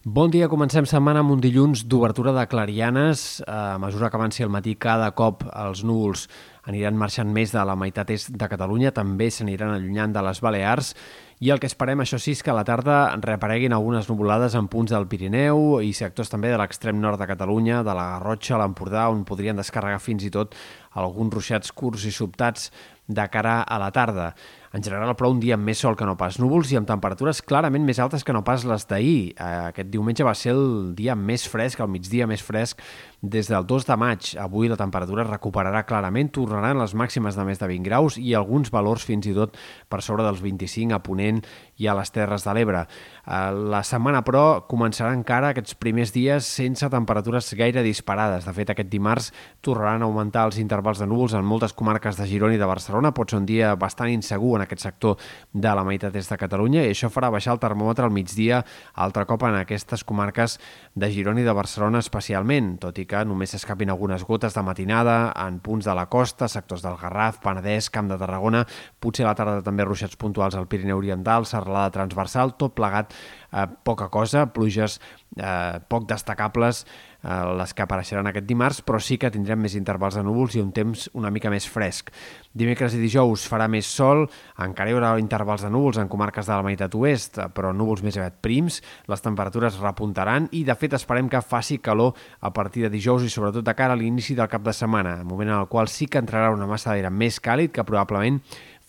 Bon dia, comencem setmana amb un dilluns d'obertura de clarianes. A mesura que avanci el matí, cada cop els núvols aniran marxant més de la meitat est de Catalunya, també s'aniran allunyant de les Balears, i el que esperem, això sí, és que a la tarda reapareguin algunes nuvolades en punts del Pirineu i sectors també de l'extrem nord de Catalunya, de la Garrotxa, l'Empordà, on podrien descarregar fins i tot alguns ruixats curts i sobtats de cara a la tarda. En general, però, un dia amb més sol que no pas núvols i amb temperatures clarament més altes que no pas les d'ahir. Eh, aquest diumenge va ser el dia més fresc, el migdia més fresc des del 2 de maig. Avui la temperatura recuperarà clarament, tornaran les màximes de més de 20 graus i alguns valors fins i tot per sobre dels 25 a Ponent i a les Terres de l'Ebre. Eh, la setmana, però, començarà encara aquests primers dies sense temperatures gaire disparades. De fet, aquest dimarts tornaran a augmentar els intervals de núvols en moltes comarques de Girona i de Barcelona. Pot ser un dia bastant insegur en aquest sector de la meitat est de Catalunya i això farà baixar el termòmetre al migdia altre cop en aquestes comarques de Girona i de Barcelona especialment, tot i que només s'escapin algunes gotes de matinada en punts de la costa, sectors del Garraf, Penedès, Camp de Tarragona, potser a la tarda també ruixats puntuals al Pirineu Oriental, serralada transversal, tot plegat eh, poca cosa, pluges eh, poc destacables eh, les que apareixeran aquest dimarts, però sí que tindrem més intervals de núvols i un temps una mica més fresc. Dimecres i dijous farà més sol, encara hi haurà intervals de núvols en comarques de la meitat oest, però núvols més aviat prims, les temperatures repuntaran i, de fet, esperem que faci calor a partir de dijous i sobretot de cara a l'inici del cap de setmana, moment en el qual sí que entrarà una massa d'aire més càlid que probablement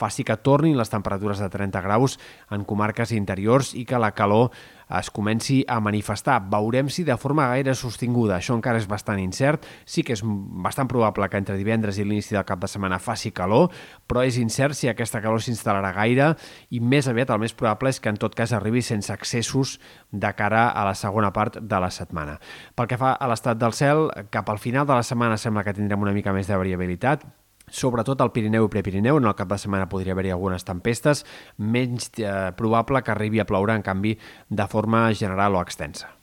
faci que tornin les temperatures de 30 graus en comarques interiors i que la calor es comenci a manifestar. Veurem si de forma gaire sostinguda. Això encara és bastant incert. Sí que és bastant probable que entre divendres i l'inici del cap de setmana faci calor, però és incert si aquesta calor s'instal·larà gaire i més aviat el més probable és que en tot cas arribi sense excessos de cara a la segona part de la setmana. Pel que fa a l'estat del cel, cap al final de la setmana sembla que tindrem una mica més de variabilitat, sobretot al Pirineu i Prepirineu, en el cap de setmana podria haver-hi algunes tempestes, menys eh, probable que arribi a ploure, en canvi, de forma general o extensa.